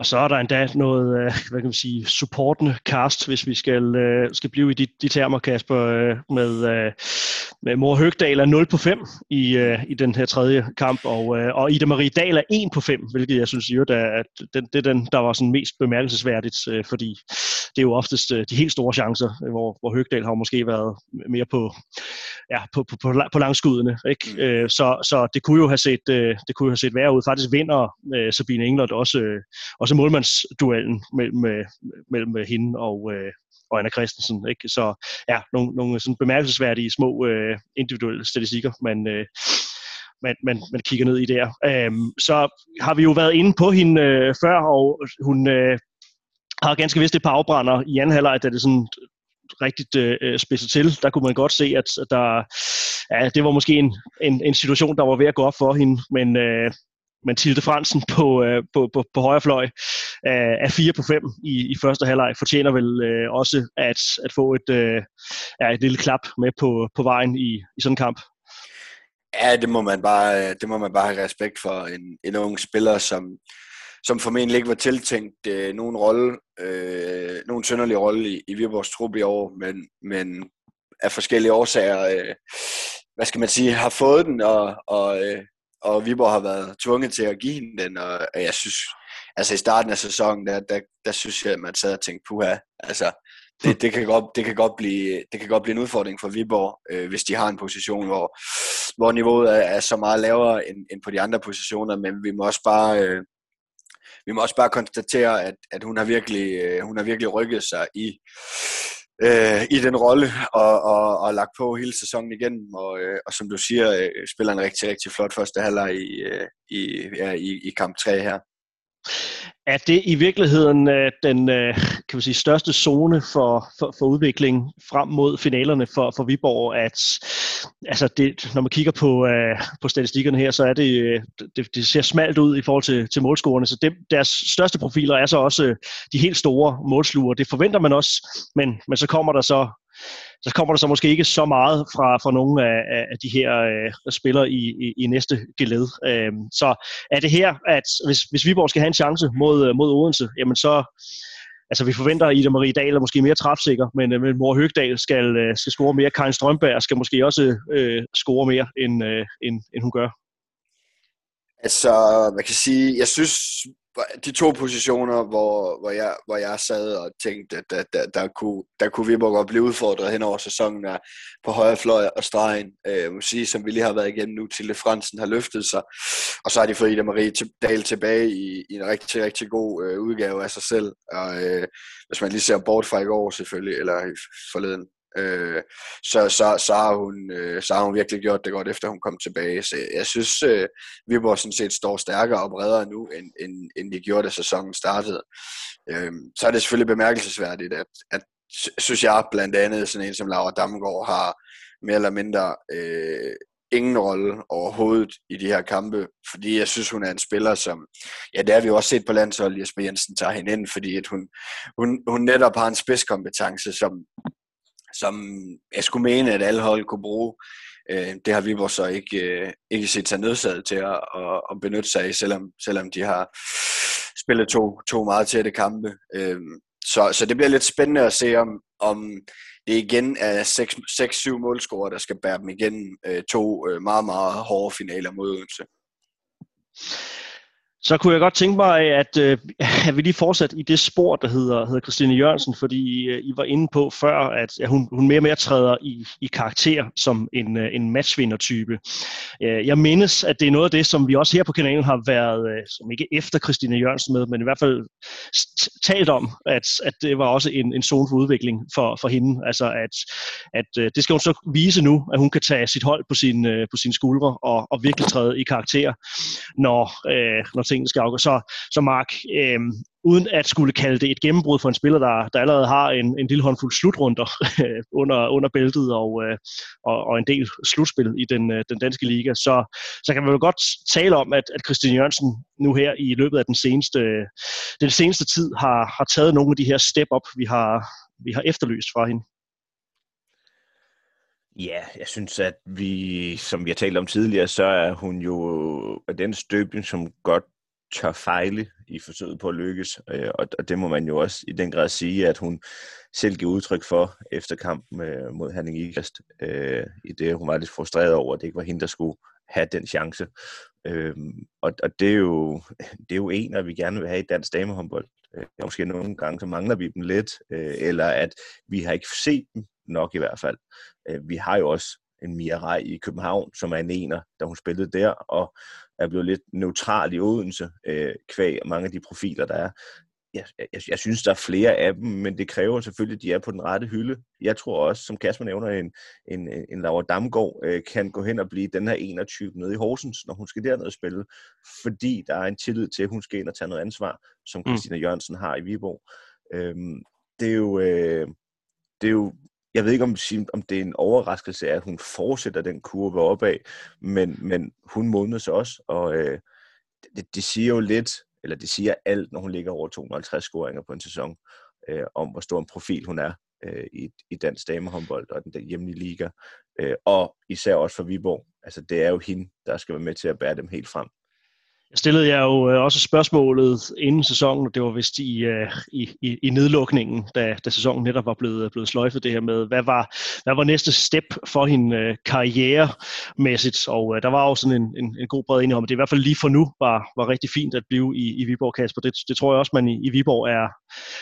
Og så er der endda noget, øh, hvad kan man sige, supportende cast, hvis vi skal, øh, skal blive i de, de termer, Kasper, øh, med, med Mor Høgdal er 0 på 5 i, i den her tredje kamp, og, og Ida Marie Dahl er 1 på 5, hvilket jeg synes jo, at den, det er den, der var sådan mest bemærkelsesværdigt, fordi det er jo oftest de helt store chancer, hvor, hvor Høgdal har måske været mere på, ja, på, på, på, på langskuddene. Ikke? Mm. Så, så det kunne jo have set, det kunne jo have set værre ud. Faktisk vinder Sabine Englert også, også også målmandsduellen mellem, mellem hende og, øh, og Anna Christensen. Ikke? Så ja, nogle, nogle sådan bemærkelsesværdige små øh, individuelle statistikker, man, øh, man, man, man kigger ned i der. Øhm, så har vi jo været inde på hende øh, før, og hun øh, har ganske vist et par afbrænder i anden halvleg, da det sådan rigtigt øh, spidset til. Der kunne man godt se, at, at der, ja, det var måske en, en, en situation, der var ved at gå op for hende, men øh, Mathilde Fransen på, øh, på, på, på højre fløj øh, er 4 på 5 i, i første halvleg, fortjener vel øh, også at, at få et, øh, ja, et lille klap med på, på vejen i, i sådan en kamp. Ja, det må man bare, det må man bare have respekt for. En, en ung spiller, som, som formentlig ikke var tiltænkt øh, nogen rolle, øh, nogen sønderlig rolle i, i Viborgs trup i år, men, men af forskellige årsager, øh, hvad skal man sige, har fået den, og, og øh, og Viborg har været tvunget til at give hende den, og jeg synes, altså i starten af sæsonen, der, der, der synes jeg, at man sad og tænkte, puha, altså, det, det, kan godt, det, kan godt blive, det kan godt blive en udfordring for Viborg, øh, hvis de har en position, hvor, hvor niveauet er, er så meget lavere end, end på de andre positioner, men vi må også bare, øh, vi må også bare konstatere, at, at hun, har virkelig, øh, hun har virkelig rykket sig i, øh, i den rolle og, og, og lagt på hele sæsonen igen. Og, øh, og som du siger, øh, spiller en rigtig, rigtig flot første halvleg i, øh, i, ja, i, i kamp 3 her er det i virkeligheden øh, den øh, kan man sige, største zone for, for, for udvikling frem mod finalerne for, for Viborg, at altså det, når man kigger på, øh, på statistikkerne her, så er det, det, det ser smalt ud i forhold til, til målscorerne, så det, deres største profiler er så også de helt store målsluger. Det forventer man også, men, men så kommer der så så kommer der så måske ikke så meget fra, fra nogle af, af de her øh, spillere i, i, i næste geled. Øh, så er det her, at hvis, hvis Viborg skal have en chance mod, øh, mod Odense, jamen så, altså vi forventer, at Ida Marie Dahl er måske mere træfsikker, men, øh, men Mor Høgdal skal, øh, skal score mere. Karin Strømberg skal måske også øh, score mere, end, øh, end, end hun gør. Altså, man kan sige, jeg synes, de to positioner, hvor, hvor, jeg, hvor jeg sad og tænkte, at der, der, der, kunne, der kunne Viborg godt blive udfordret hen over sæsonen er på højre fløj og stregen. Øh, må sige, som vi lige har været igennem nu, til Fransen har løftet sig. Og så har de fået Ida Marie Dahl tilbage i, i en rigtig, rigtig god øh, udgave af sig selv. Og øh, hvis man lige ser bort fra i går selvfølgelig, eller forleden, Øh, så, så, så, har hun, øh, så har hun virkelig gjort det godt, efter hun kom tilbage. Så jeg synes, øh, Viborg sådan set står stærkere og bredere nu, end, end, end de gjorde, da sæsonen startede. Øh, så er det selvfølgelig bemærkelsesværdigt, at, at synes jeg blandt andet sådan en som Laura Damgaard har mere eller mindre øh, ingen rolle overhovedet i de her kampe, fordi jeg synes, hun er en spiller, som, ja, det har vi jo også set på landsholdet, Jesper Jensen tager hende ind, fordi at hun, hun, hun netop har en spidskompetence, som, som jeg skulle mene, at alle hold kunne bruge. Øh, det har Viborg så ikke, øh, ikke set sig nødsaget til at, at, at benytte sig af, selvom, selvom de har spillet to, to meget tætte kampe. Øh, så, så det bliver lidt spændende at se, om, om det igen er 6-7 målscorer, der skal bære dem igen øh, to øh, meget, meget hårde finaler mod Odense. Så kunne jeg godt tænke mig, at, øh, at vi lige fortsat i det spor, der hedder, hedder Christine Jørgensen, fordi øh, I var inde på før, at, hun, hun mere og mere træder i, i karakter som en, øh, en matchvinder-type. Jeg mindes, at det er noget af det, som vi også her på kanalen har været, som ikke efter Christine Jørgensen med, men i hvert fald talt om, at, at det var også en, en zone for udvikling for, for hende. Altså, at, at det skal hun så vise nu, at hun kan tage sit hold på, sin, på sine skuldre og, og virkelig træde i karakter, når, når tingene skal afgøres. Så, så Mark, øh, uden at skulle kalde det et gennembrud for en spiller, der, der allerede har en, en lille håndfuld slutrunder under, under bæltet og, øh, og, og en del slutspil i den, øh, den danske liga, så, så kan man jo godt tale om, at, at Christian Jørgensen nu her i løbet af den seneste, den seneste tid har, har taget nogle af de her step-up, vi har, vi har efterlyst fra hende. Ja, jeg synes, at vi, som vi har talt om tidligere, så er hun jo den støbning, som godt tør fejle i forsøget på at lykkes. Øh, og det må man jo også i den grad sige, at hun selv giver udtryk for efter kampen øh, mod Henning Ikast, øh, i det hun var lidt frustreret over, at det ikke var hende, der skulle have den chance. Og det, er jo, det er jo en, at vi gerne vil have i dansk damehåndbold. Måske nogle gange så mangler vi dem lidt, eller at vi har ikke set dem nok i hvert fald. Vi har jo også en Mia Rej i København, som er en ener, da hun spillede der, og er blevet lidt neutral i Odense, øh, kvæg mange af de profiler, der er. Jeg, jeg, jeg synes, der er flere af dem, men det kræver selvfølgelig, at de er på den rette hylde. Jeg tror også, som Kasper nævner, en, en, en Laura Damgaard øh, kan gå hen og blive den her 21 nede i Horsens, når hun skal derned og spille, fordi der er en tillid til, at hun skal ind og tage noget ansvar, som mm. Christina. Jørgensen har i Viborg. Øhm, det er jo... Øh, det er jo jeg ved ikke, om, om det er en overraskelse, at hun fortsætter den kurve opad, men, men hun modnes også, og øh, det, det siger jo lidt, eller det siger alt, når hun ligger over 250 scoringer på en sæson, øh, om hvor stor en profil hun er øh, i, i dansk damehåndbold og den der hjemlige liga, øh, og især også for Viborg. Altså, det er jo hende, der skal være med til at bære dem helt frem. Jeg stillede jeg jo øh, også spørgsmålet inden sæsonen, og det var vist i, øh, i, i, i nedlukningen, da, da sæsonen netop var blevet, blevet sløjfet det her med, hvad var, hvad var næste step for hende øh, karrieremæssigt, og der var også sådan en, en, en god bred enighed om, at det i hvert fald lige for nu var, var rigtig fint at blive i, i Viborg, Kasper. Det, det tror jeg også, man i, i Viborg er,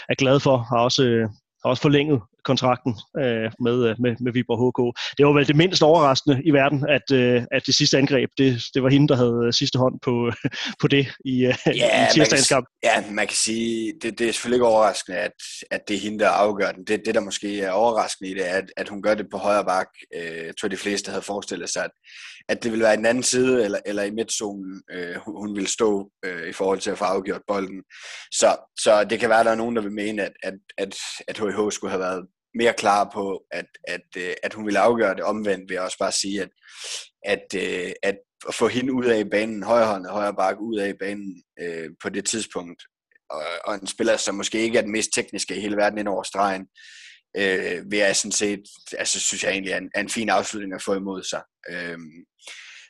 er glad for, har også har også forlænget kontrakten øh, med, øh, med, med Viborg HK. Det var vel det mindst overraskende i verden, at, øh, at det sidste angreb, det, det var hende, der havde øh, sidste hånd på, på det i, øh, i tirsdagens kamp. Ja, man kan sige, det, det er selvfølgelig ikke overraskende, at, at det er hende, der afgør den. Det, det der måske er overraskende i det, er, at, at hun gør det på højre bak. Øh, jeg tror, de fleste havde forestillet sig, at, at det ville være i den anden side, eller, eller i midtzonen, øh, hun, hun ville stå øh, i forhold til at få afgjort bolden. Så, så det kan være, at der er nogen, der vil mene, at, at, at, at HH skulle have været mere klar på, at, at, øh, at hun ville afgøre det omvendt, vil jeg også bare sige, at, at, øh, at få hende ud af banen, højre hånd og højre bakke ud af banen øh, på det tidspunkt, og, og en spiller, som måske ikke er den mest tekniske i hele verden ind over stregen, øh, vil jeg sådan set, altså synes jeg egentlig er en, er en fin afslutning at få imod sig. Øh,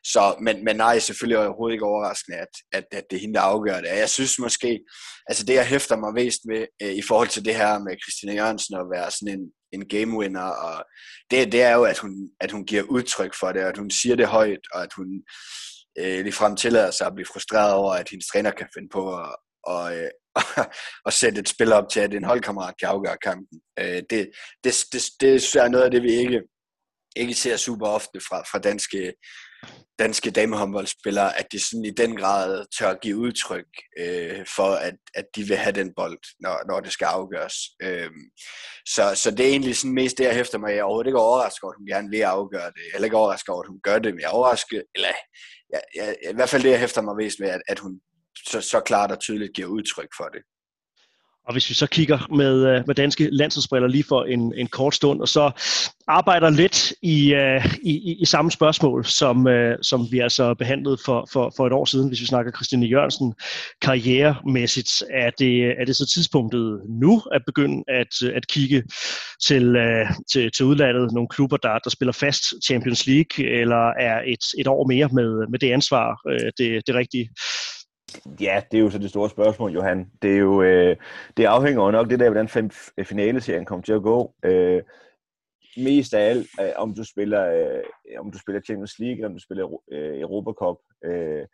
så, men, men nej, selvfølgelig overhovedet ikke overraskende, at, at, at det er hende, der afgør det. Jeg synes måske, altså det jeg hæfter mig mest med øh, i forhold til det her med Christina Jørgensen at være sådan en, en game winner, og det, det er jo, at hun, at hun giver udtryk for det, og at hun siger det højt, og at hun øh, ligefrem tillader sig at blive frustreret over, at hendes træner kan finde på at, og, øh, og sætte et spil op til, at en holdkammerat kan afgøre kampen. Øh, det, det, det, det er noget af det, vi ikke, ikke ser super ofte fra, fra danske, øh, danske damehåndboldspillere, at de sådan i den grad tør give udtryk øh, for, at, at de vil have den bold, når, når det skal afgøres. Øh, så, så det er egentlig sådan mest det, jeg hæfter mig. Jeg er overhovedet ikke overrasket over, at hun gerne vil afgøre det. Jeg er ikke overrasket over, at hun gør det, men jeg er overrasket, eller jeg, jeg, i hvert fald det, jeg hæfter mig mest med, at, at hun så, så klart og tydeligt giver udtryk for det. Og hvis vi så kigger med, øh, med danske landsholdsbriller lige for en, en kort stund, og så arbejder lidt i, uh, i, i samme spørgsmål, som, uh, som vi altså behandlede for, for, for et år siden, hvis vi snakker Christine Jørgensen karrieremæssigt. Er det, er det så tidspunktet nu at begynde at, at kigge til, uh, til, til udlandet, nogle klubber, der, der spiller fast Champions League, eller er et, et år mere med, med det ansvar uh, det, det rigtige? Ja, det er jo så det store spørgsmål, Johan. Det, er jo, øh, det afhænger jo nok det der, hvordan fem, øh, finaleserien kommer til at gå. Øh, mest af alt, øh, om du spiller øh, om du spiller Champions League, eller om du spiller øh, Europa Cup. Øh,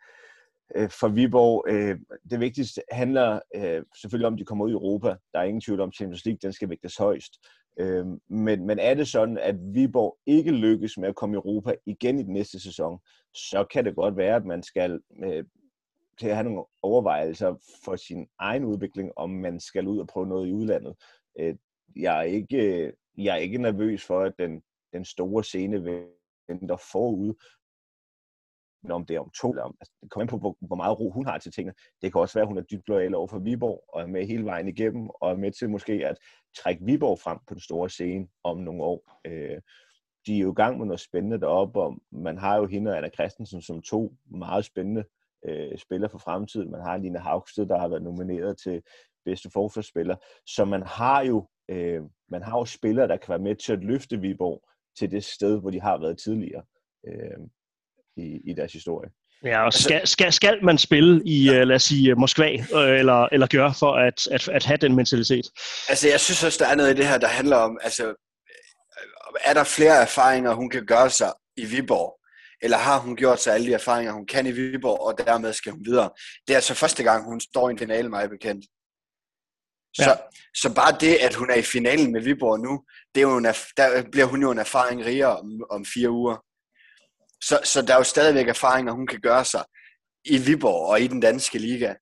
øh, for Viborg, øh, det vigtigste handler øh, selvfølgelig om, at de kommer ud i Europa. Der er ingen tvivl om, Champions League den skal vægtes højst. Øh, men, men er det sådan, at Viborg ikke lykkes med at komme i Europa igen i den næste sæson, så kan det godt være, at man skal øh, til at have nogle overvejelser for sin egen udvikling, om man skal ud og prøve noget i udlandet. Øh, jeg er ikke, øh, jeg er ikke nervøs for, at den, den store scene venter forud, men om det er om to, eller om, altså, det kommer ind på, hvor, hvor meget ro hun har til tingene. Det kan også være, at hun er dybt lojal over for Viborg, og er med hele vejen igennem, og er med til måske at trække Viborg frem på den store scene om nogle år. Øh, de er jo i gang med noget spændende deroppe, og man har jo hende og Anna Christensen som to meget spændende øh, spiller for fremtiden. Man har Lina Haugsted, der har været nomineret til bedste forsvarsspiller. Så man har jo øh, man har jo spillere, der kan være med til at løfte Viborg til det sted, hvor de har været tidligere øh, i, i deres historie. Ja, og altså- skal, skal, skal man spille i, ja. lad os sige, Moskva, øh, eller, eller gøre for at, at, at have den mentalitet? Altså, jeg synes også, der er noget i det her, der handler om, altså, er der flere erfaringer, hun kan gøre sig i Viborg? Eller har hun gjort sig alle de erfaringer, hun kan i Viborg, og dermed skal hun videre. Det er altså første gang, hun står i en finale, mig bekendt. Så, ja. så bare det, at hun er i finalen med Viborg nu, det er jo en, der bliver hun jo en erfaring rigere om, om fire uger. Så, så der er jo stadigvæk erfaringer, hun kan gøre sig i Viborg og i den danske liga.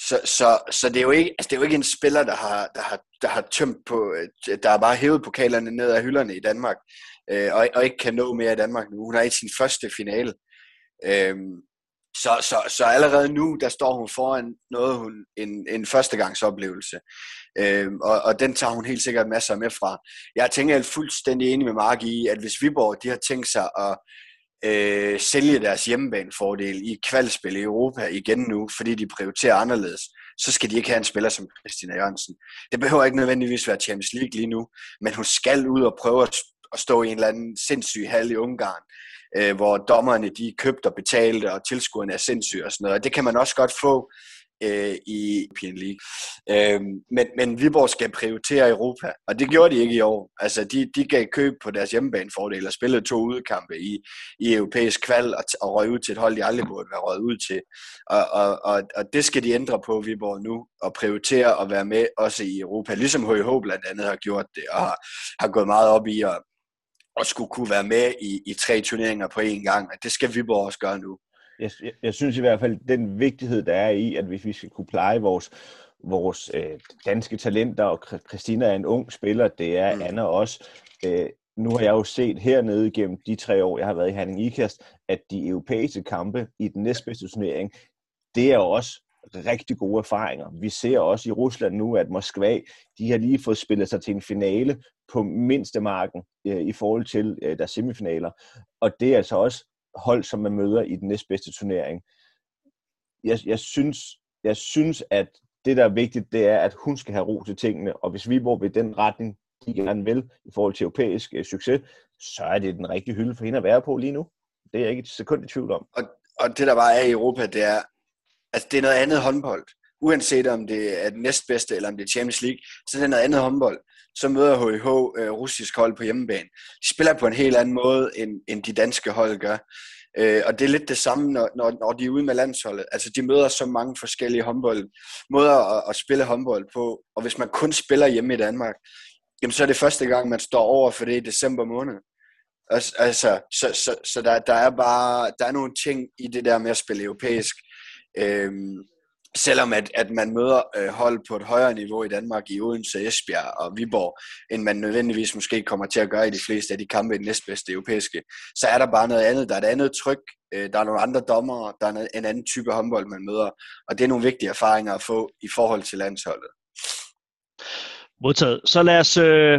Så, så, så det, er jo ikke, altså det er jo ikke en spiller, der har, der har, der har tømt på, der har bare hævet pokalerne ned af hylderne i Danmark øh, og, og ikke kan nå mere i Danmark nu. Hun er i sin første finale. Øh, så, så, så allerede nu, der står hun foran noget, hun, en, en førstegangsoplevelse. Øh, og, og den tager hun helt sikkert masser med fra. Jeg tænker, jeg er fuldstændig enig med Mark i, at hvis Viborg de har tænkt sig at øh, sælge deres hjemmebanefordel i kvalspil i Europa igen nu, fordi de prioriterer anderledes, så skal de ikke have en spiller som Christina Jørgensen. Det behøver ikke nødvendigvis være Champions League lige nu, men hun skal ud og prøve at at stå i en eller anden sindssyg hal i Ungarn, øh, hvor dommerne de er købt og betalt, og tilskuerne er sindssyge og sådan noget. Og det kan man også godt få øh, i European League. Øh, men, men Viborg skal prioritere Europa, og det gjorde de ikke i år. Altså, de, de gav køb på deres hjemmebanefordel og spillede to udkampe i, i europæisk kval og, og røg ud til et hold, de aldrig burde være røget ud til. Og, og, og, og det skal de ændre på, Viborg nu, og prioritere at være med også i Europa, ligesom HH blandt andet har gjort det, og har, har gået meget op i at og skulle kunne være med i, i tre turneringer på én gang. Det skal Viborg også gøre nu. Jeg, jeg, jeg synes i hvert fald, den vigtighed, der er i, at hvis vi skal kunne pleje vores, vores øh, danske talenter, og Christina er en ung spiller, det er mm. Anna også. Øh, nu har jeg jo set hernede gennem de tre år, jeg har været i Herning Ikast, at de europæiske kampe i den næstbedste turnering, det er jo også rigtig gode erfaringer. Vi ser også i Rusland nu, at Moskva, de har lige fået spillet sig til en finale på mindste marken øh, i forhold til øh, deres semifinaler. Og det er altså også hold, som man møder i den næstbedste turnering. Jeg, jeg, synes, jeg synes, at det, der er vigtigt, det er, at hun skal have ro til tingene, og hvis vi Viborg ved den retning, de gerne vil i forhold til europæisk øh, succes, så er det den rigtige hylde for hende at være på lige nu. Det er jeg ikke et sekund i tvivl om. Og, og det, der bare er i Europa, det er, altså det er noget andet håndbold. Uanset om det er den næstbedste, eller om det er Champions League, så er det noget andet håndbold. Så møder HIH øh, russisk hold på hjemmebane. De spiller på en helt anden måde, end, end de danske hold gør. Øh, og det er lidt det samme, når, når, når de er ude med landsholdet. Altså, de møder så mange forskellige håndbold, måder at, at spille håndbold på. Og hvis man kun spiller hjemme i Danmark, jamen, så er det første gang, man står over for det i december måned. Altså, så, så, så der, der er bare der er nogle ting i det der med at spille europæisk. Øhm, selvom at, at man møder øh, hold på et højere niveau i Danmark i Odense, Esbjerg og Viborg, end man nødvendigvis måske kommer til at gøre i de fleste af de kampe i den næstbedste europæiske, så er der bare noget andet. Der er et andet tryk, øh, der er nogle andre dommere, der er en anden type håndbold, man møder, og det er nogle vigtige erfaringer at få i forhold til landsholdet. Modtaget. Så lad os øh,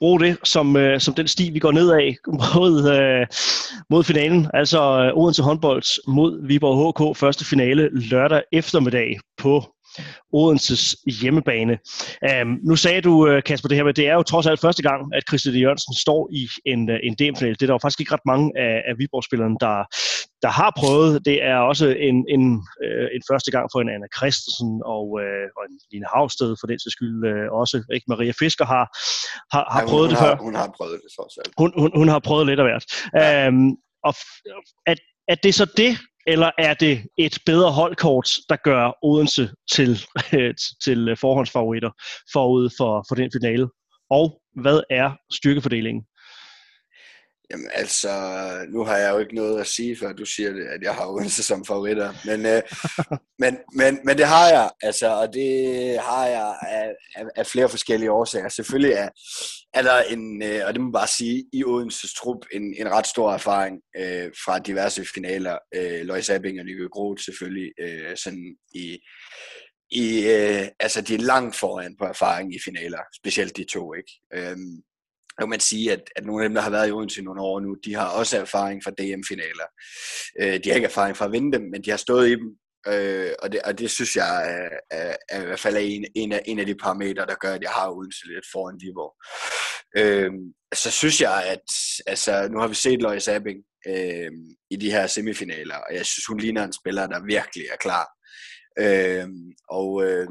bruge det som, øh, som den sti, vi går ned af mod, øh, mod finalen. Altså øh, Odense håndbold mod Viborg HK første finale lørdag eftermiddag på Odenses hjemmebane. Um, nu sagde du, øh, Kasper, det her med, det er jo trods alt første gang, at Christian Jørgensen står i en, øh, en DM-finale. Det er der jo faktisk ikke ret mange af, af Viborg-spillerne, der, der har prøvet. Det er også en, en, uh, en første gang for en Anna Christensen og, uh, og en Line Havsted for den sags skyld uh, også. Ikke? Maria Fisker har, har, har ja, prøvet hun det har, før. Hun har prøvet det, trods alt. Hun, hun, hun har prøvet lidt af hvert. Ja. Um, og at, at det så det, eller er det et bedre holdkort, der gør Odense til, øh, til øh, forhåndsfavoritter forud for, for den finale? Og hvad er styrkefordelingen? Jamen altså, nu har jeg jo ikke noget at sige, før du siger det, at jeg har Odense som favoritter. Men, øh, men, men, men det har jeg, altså, og det har jeg af, af, af flere forskellige årsager. Selvfølgelig er, er der en, øh, og det må man bare sige, i Odenses trup en, en ret stor erfaring øh, fra diverse finaler. Øh, Lois Abing og Lykke Groth selvfølgelig øh, sådan i, i øh, altså de er langt foran på erfaring i finaler, specielt de to, ikke? Øhm, kan man sige, at, at nogle af dem, der har været i Odense nogle år nu, de har også erfaring fra DM-finaler. Øh, de har ikke erfaring fra at vinde dem, men de har stået i dem, øh, og, det, og det synes jeg er, er, er i hvert fald er en, en, af, en af de parametre, der gør, at jeg har Odense lidt foran Viborg. Øh, så synes jeg, at altså, nu har vi set Lois Abing øh, i de her semifinaler, og jeg synes, hun ligner en spiller, der virkelig er klar. Øh, og øh,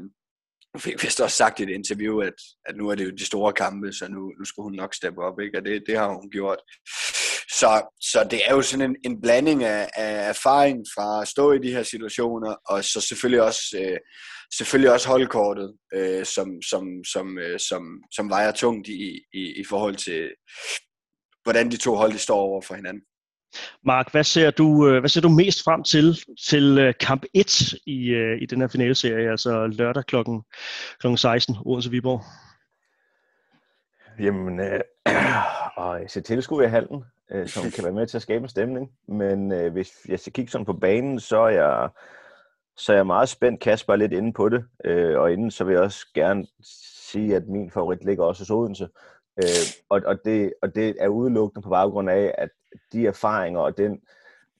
nu fik vist også sagt i et interview, at, at nu er det jo de store kampe, så nu, nu skal hun nok steppe op, ikke? og det, det har hun gjort. Så, så det er jo sådan en, en blanding af, af erfaring fra at stå i de her situationer, og så selvfølgelig også, øh, selvfølgelig også holdkortet, øh, som, som, som, øh, som, som vejer tungt i, i, i forhold til, hvordan de to hold de står over for hinanden. Mark, hvad ser du, øh, hvad ser du mest frem til til øh, kamp 1 i, øh, i den her finaleserie, altså lørdag kl. kl. 16, Odense Viborg? Jamen, øh, og jeg ser tilskuer i hallen, øh, som kan være med til at skabe en stemning. Men øh, hvis jeg skal kigge sådan på banen, så er jeg, så er jeg meget spændt. Kasper er lidt inde på det. Øh, og inden så vil jeg også gerne sige, at min favorit ligger også hos Odense. Øh, og, og, det, og det er udelukkende på baggrund af, at de erfaringer og den,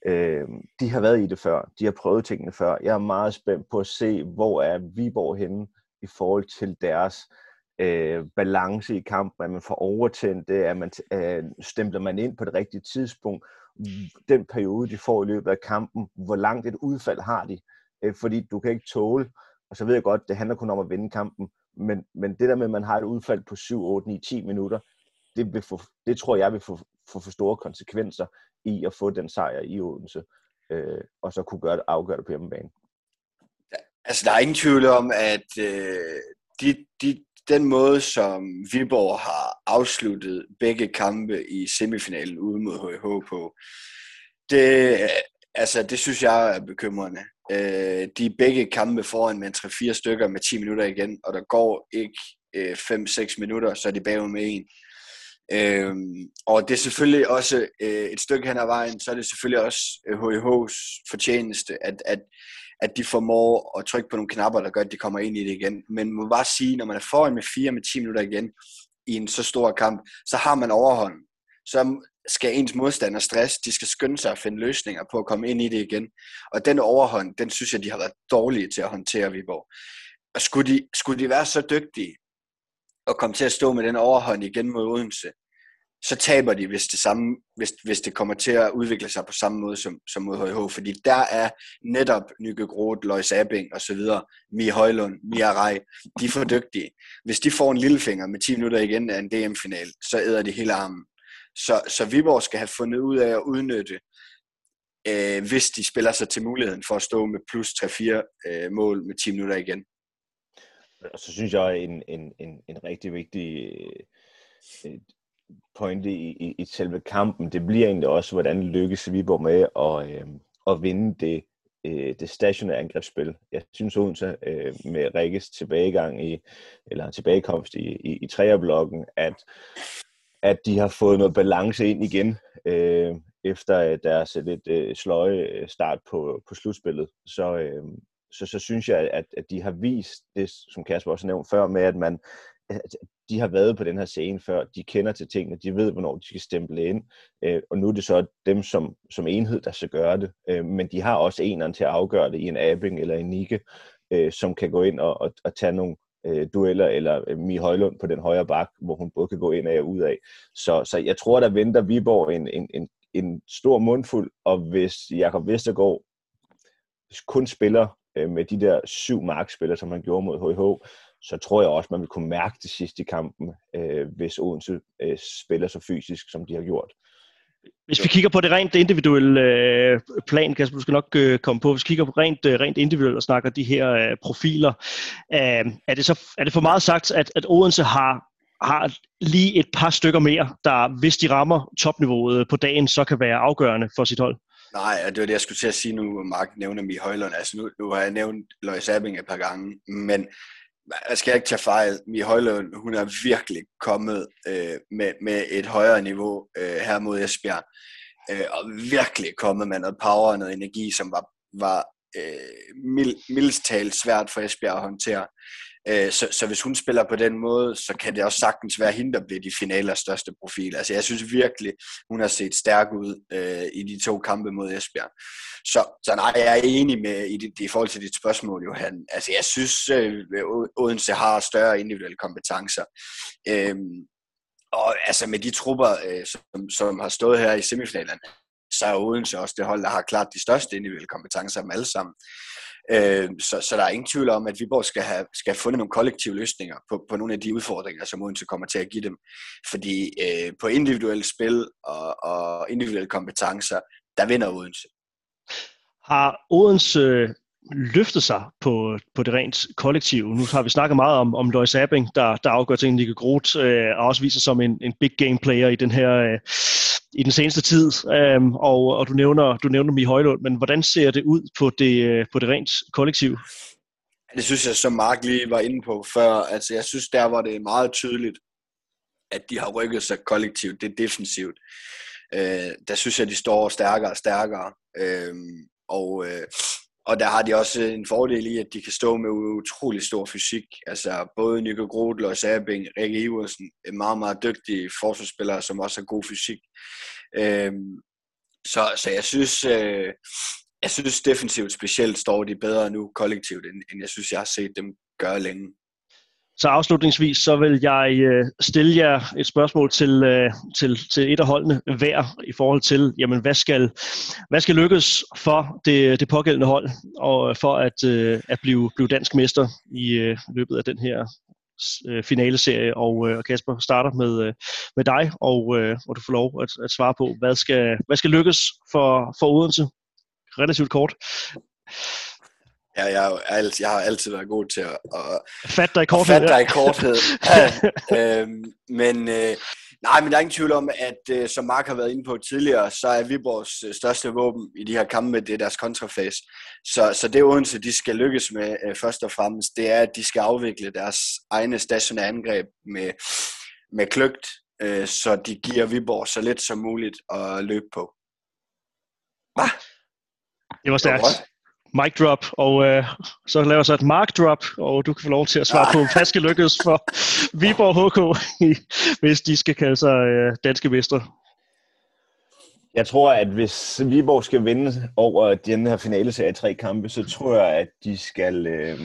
øh, de har været i det før. De har prøvet tingene før. Jeg er meget spændt på at se, hvor er Viborg henne i forhold til deres øh, balance i kampen, at man får overtændt det, at man øh, stempler man ind på det rigtige tidspunkt, den periode, de får i løbet af kampen, hvor langt et udfald har de, øh, fordi du kan ikke tåle, og så ved jeg godt, det handler kun om at vinde kampen, men, men det der med, at man har et udfald på 7, 8, 9, 10 minutter, det, vil få, det tror jeg vil få, få for store konsekvenser i at få den sejr i Odense, øh, og så kunne gøre det, afgøre det på hjemmebane. Altså, der er ingen tvivl om, at øh, de, de, den måde, som Viborg har afsluttet begge kampe i semifinalen ude mod HH på, det, altså, det synes jeg er bekymrende. Øh, de er begge kampe foran med 3-4 stykker med 10 minutter igen, og der går ikke øh, 5-6 minutter, så er de bagud med en. Øhm, og det er selvfølgelig også øh, et stykke hen ad vejen, så er det selvfølgelig også øh, HIH's fortjeneste, at, at, at de formår at trykke på nogle knapper, der gør, at de kommer ind i det igen. Men man må bare sige, når man er foran med 4 med 10 minutter igen i en så stor kamp, så har man overhånd. Så skal ens modstander stress, de skal skynde sig at finde løsninger på at komme ind i det igen. Og den overhånd, den synes jeg, de har været dårlige til at håndtere Viborg. Og skulle de, skulle de være så dygtige, og komme til at stå med den overhånd igen mod Odense, så taber de, hvis det, samme, hvis, hvis det kommer til at udvikle sig på samme måde som, som mod HH. Fordi der er netop Nykke Groth, Lois Abing og så videre, Højlund, Mia Rej, de er for dygtige. Hvis de får en lillefinger med 10 minutter igen af en DM-final, så æder de hele armen. Så, så Viborg skal have fundet ud af at udnytte, øh, hvis de spiller sig til muligheden for at stå med plus 3-4 øh, mål med 10 minutter igen. Og så synes jeg, en, en, en, en rigtig vigtig øh, pointe i, i, i selve kampen, det bliver egentlig også, hvordan lykkes Viborg med at, øh, at vinde det, øh, det stationære angrebsspil. Jeg synes Odense øh, med Rikkes tilbagegang i, eller tilbagekomst i, i, i træerblokken, at, at de har fået noget balance ind igen, øh, efter øh, deres lidt øh, sløje start på, på slutspillet. Så, øh, så, så synes jeg, at, at de har vist det, som Kasper også nævnte før, med at man at de har været på den her scene før, de kender til tingene, de ved, hvornår de skal stemple ind, øh, og nu er det så dem som, som enhed, der skal gøre det, øh, men de har også eneren til at afgøre det i en Abing eller en Nike, øh, som kan gå ind og, og, og tage nogle øh, dueller, eller øh, Mie Højlund på den højre bak, hvor hun både kan gå ind af og ud af. Så, så jeg tror, der venter Viborg en, en, en, en stor mundfuld, og hvis Jakob Vestergaard kun spiller øh, med de der syv markspillere, som han gjorde mod HH, så tror jeg også, man vil kunne mærke det sidste i kampen, øh, hvis Odense øh, spiller så fysisk, som de har gjort. Hvis vi kigger på det rent individuelle øh, plan, Kasper, du skal nok øh, komme på, hvis vi kigger på rent, øh, rent individuelt og snakker de her øh, profiler, øh, er, det så, er det for meget sagt, at, at Odense har, har lige et par stykker mere, der hvis de rammer topniveauet på dagen, så kan være afgørende for sit hold? Nej, det var det, jeg skulle til at sige nu, Mark nævner mig Højlund. Altså nu, nu har jeg nævnt Lois Abing et par gange, men jeg skal ikke tage fejl, Mi Højlund, hun er virkelig kommet øh, med, med et højere niveau øh, her mod Esbjerg, øh, og virkelig kommet med noget power og noget energi, som var, var øh, mild, mildst talt svært for Esbjerg at håndtere. Øh, så, så hvis hun spiller på den måde, så kan det også sagtens være hende, der bliver de finaler største profil. Altså jeg synes virkelig, hun har set stærk ud øh, i de to kampe mod Esbjerg. Så, så nej, jeg er enig med i, det, i forhold til dit spørgsmål, Johan. Altså jeg synes, øh, Odense har større individuelle kompetencer. Øh, og altså med de trupper, øh, som, som har stået her i semifinalerne, så er Odense også det hold, der har klart de største individuelle kompetencer af dem alle sammen. Øh, så, så der er ingen tvivl om, at Viborg skal have, skal have fundet nogle kollektive løsninger på, på nogle af de udfordringer, som Odense kommer til at give dem. Fordi øh, på individuelle spil og, og individuelle kompetencer, der vinder Odense. Har Odense løftet sig på, på det rent kollektive. Nu har vi snakket meget om, om Lois Abing, der, der afgør ting. Nikke Groth øh, og også viser som en, en big game player i den her øh, i den seneste tid. Øhm, og, og du nævner du nævner Mi Højlund, men hvordan ser det ud på det, øh, på det rent kollektiv? Det synes jeg, som Mark lige var inde på før. Altså, jeg synes, der var det meget tydeligt, at de har rykket sig kollektivt. Det er defensivt. Øh, der synes jeg, de står stærkere og stærkere. Øh, og øh, og der har de også en fordel i, at de kan stå med utrolig stor fysik. Altså både Nico Grotel og Sabing, Rikke Iversen, er meget, meget dygtige forsvarsspillere, som også har god fysik. Øhm, så, så jeg synes, øh, jeg synes defensivt specielt står de bedre nu kollektivt, end, end jeg synes, jeg har set dem gøre længe. Så afslutningsvis så vil jeg øh, stille jer et spørgsmål til, øh, til, til et af holdene hver i forhold til, jamen hvad skal, hvad skal lykkes for det, det pågældende hold, og for at, øh, at blive, blive dansk mester i øh, løbet af den her øh, finaleserie. Og øh, Kasper starter med, med dig, og, og du får lov at, at svare på, hvad skal, hvad skal lykkes for, for Odense? Relativt kort. Ja, jeg, jeg, jeg har altid været god til at, at fatte dig i korthed. Fatte dig i korthed. øhm, men øh, nej, men der er ingen tvivl om, at øh, som Mark har været inde på tidligere, så er Viborgs øh, største våben i de her kampe, det er deres kontrafase. Så, så det Odense, de skal lykkes med øh, først og fremmest, det er, at de skal afvikle deres egne stationære angreb med, med kløgt, øh, så de giver Viborg så let som muligt at løbe på. Hva? Det var stærkt mic drop, og øh, så laver så et mark drop, og du kan få lov til at svare på, hvad skal lykkes for Viborg HK, hvis de skal kalde sig øh, danske mestre. Jeg tror, at hvis Viborg skal vinde over den her finale serie tre kampe, så tror jeg, at de skal øh,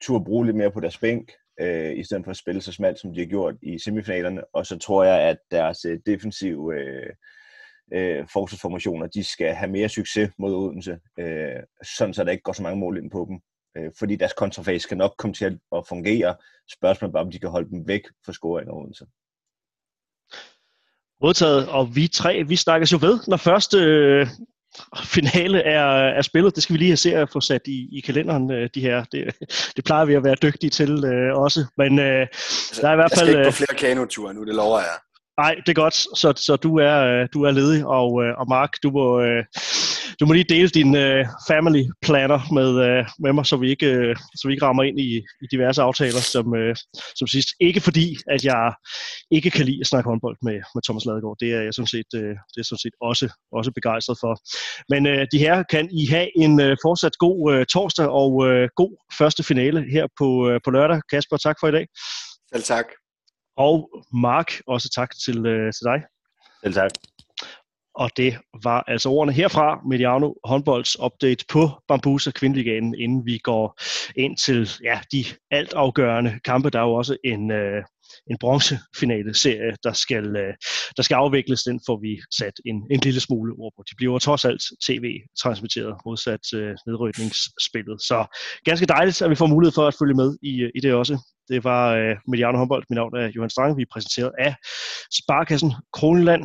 turde bruge lidt mere på deres bænk. øh, i stedet for at spille så smalt, som de har gjort i semifinalerne. Og så tror jeg, at deres øh, defensive øh, øh, forsvarsformationer, de skal have mere succes mod Odense, øh, sådan så der ikke går så mange mål ind på dem. Øh, fordi deres kontrafase skal nok komme til at, fungere. Spørgsmålet er bare, om de kan holde dem væk fra scoring af Odense. Modtaget, og vi tre, vi snakkes jo ved, når første øh, finale er, er spillet. Det skal vi lige have se at få sat i, i kalenderen, øh, de her. Det, det plejer vi at være dygtige til øh, også. Men øh, altså, der er i hvert fald... Jeg skal ikke på flere kanoture nu, det lover jeg. Nej, det er godt, så, så du, er, øh, du er ledig, og, øh, og Mark, du må, øh, du må lige dele din family planner med, med mig, så vi, ikke, så vi ikke rammer ind i, i diverse aftaler som, som sidst. Ikke fordi, at jeg ikke kan lide at snakke håndbold med, med Thomas Ladegaard. Det er jeg sådan set, det er sådan set også, også begejstret for. Men de her kan I have en fortsat god torsdag og god første finale her på, på lørdag. Kasper, tak for i dag. Selv tak. Og Mark, også tak til, øh, til dig. Selv tak. Og det var altså ordene herfra, Mediano håndbolds update på Bambusa Kvindeligaen, inden vi går ind til ja, de altafgørende kampe. Der er jo også en, øh, en bronzefinale-serie, der skal, øh, der skal afvikles. Den får vi sat en, en lille smule ord på. De bliver trods alt tv-transmitteret modsat øh, nedrykningsspillet. Så ganske dejligt, at vi får mulighed for at følge med i, i det også. Det var øh, Mediano håndbold. Mit navn er Johan Strang. Vi er præsenteret af Sparkassen Kroneland.